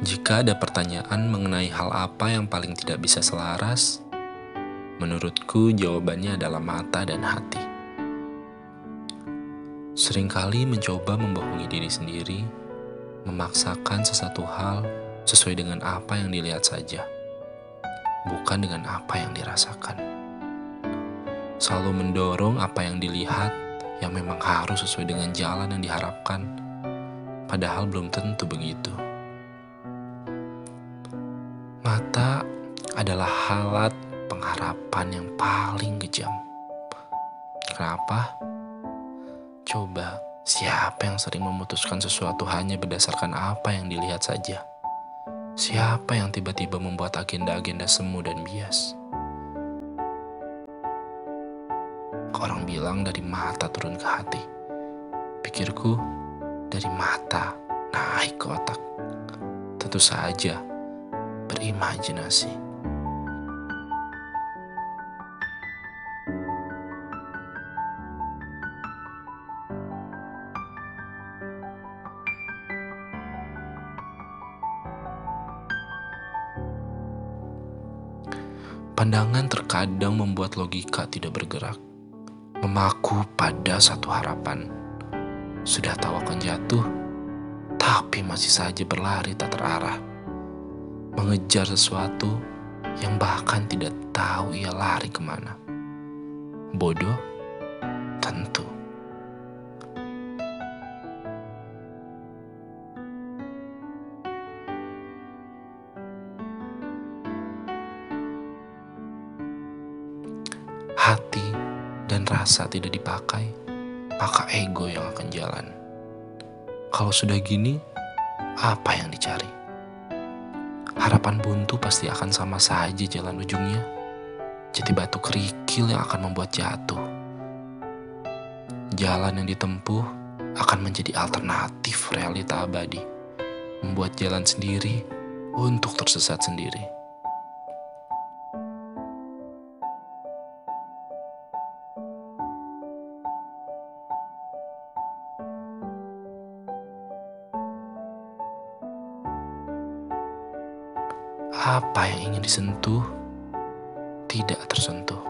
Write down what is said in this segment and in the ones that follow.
Jika ada pertanyaan mengenai hal apa yang paling tidak bisa selaras, menurutku jawabannya adalah mata dan hati. Seringkali mencoba membohongi diri sendiri, memaksakan sesuatu hal sesuai dengan apa yang dilihat saja, bukan dengan apa yang dirasakan. Selalu mendorong apa yang dilihat yang memang harus sesuai dengan jalan yang diharapkan, padahal belum tentu begitu. Mata adalah halat pengharapan yang paling kejam. Kenapa? Coba, siapa yang sering memutuskan sesuatu hanya berdasarkan apa yang dilihat saja? Siapa yang tiba-tiba membuat agenda-agenda semu dan bias? Orang bilang dari mata turun ke hati. Pikirku, dari mata naik ke otak. Tentu saja, berimajinasi. Pandangan terkadang membuat logika tidak bergerak, memaku pada satu harapan. Sudah tahu akan jatuh, tapi masih saja berlari tak terarah mengejar sesuatu yang bahkan tidak tahu ia lari ke mana. Bodoh? Tentu. Hati dan rasa tidak dipakai, maka ego yang akan jalan. Kalau sudah gini, apa yang dicari? Harapan buntu pasti akan sama saja jalan ujungnya. Jadi batu kerikil yang akan membuat jatuh. Jalan yang ditempuh akan menjadi alternatif realita abadi. Membuat jalan sendiri untuk tersesat sendiri. Apa yang ingin disentuh tidak tersentuh.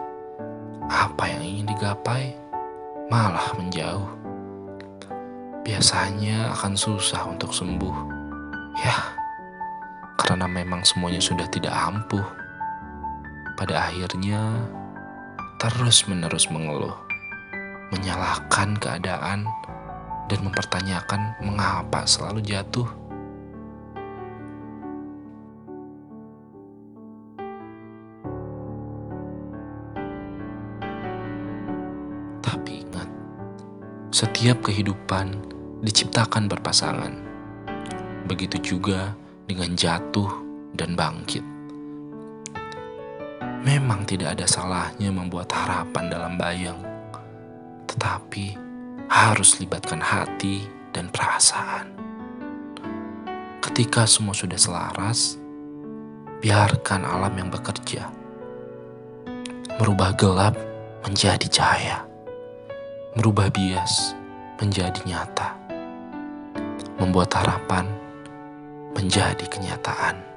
Apa yang ingin digapai malah menjauh. Biasanya akan susah untuk sembuh. Ya, karena memang semuanya sudah tidak ampuh. Pada akhirnya terus-menerus mengeluh, menyalahkan keadaan dan mempertanyakan mengapa selalu jatuh. Setiap kehidupan diciptakan berpasangan. Begitu juga dengan jatuh dan bangkit. Memang tidak ada salahnya membuat harapan dalam bayang, tetapi harus libatkan hati dan perasaan. Ketika semua sudah selaras, biarkan alam yang bekerja, merubah gelap menjadi cahaya merubah bias menjadi nyata, membuat harapan menjadi kenyataan.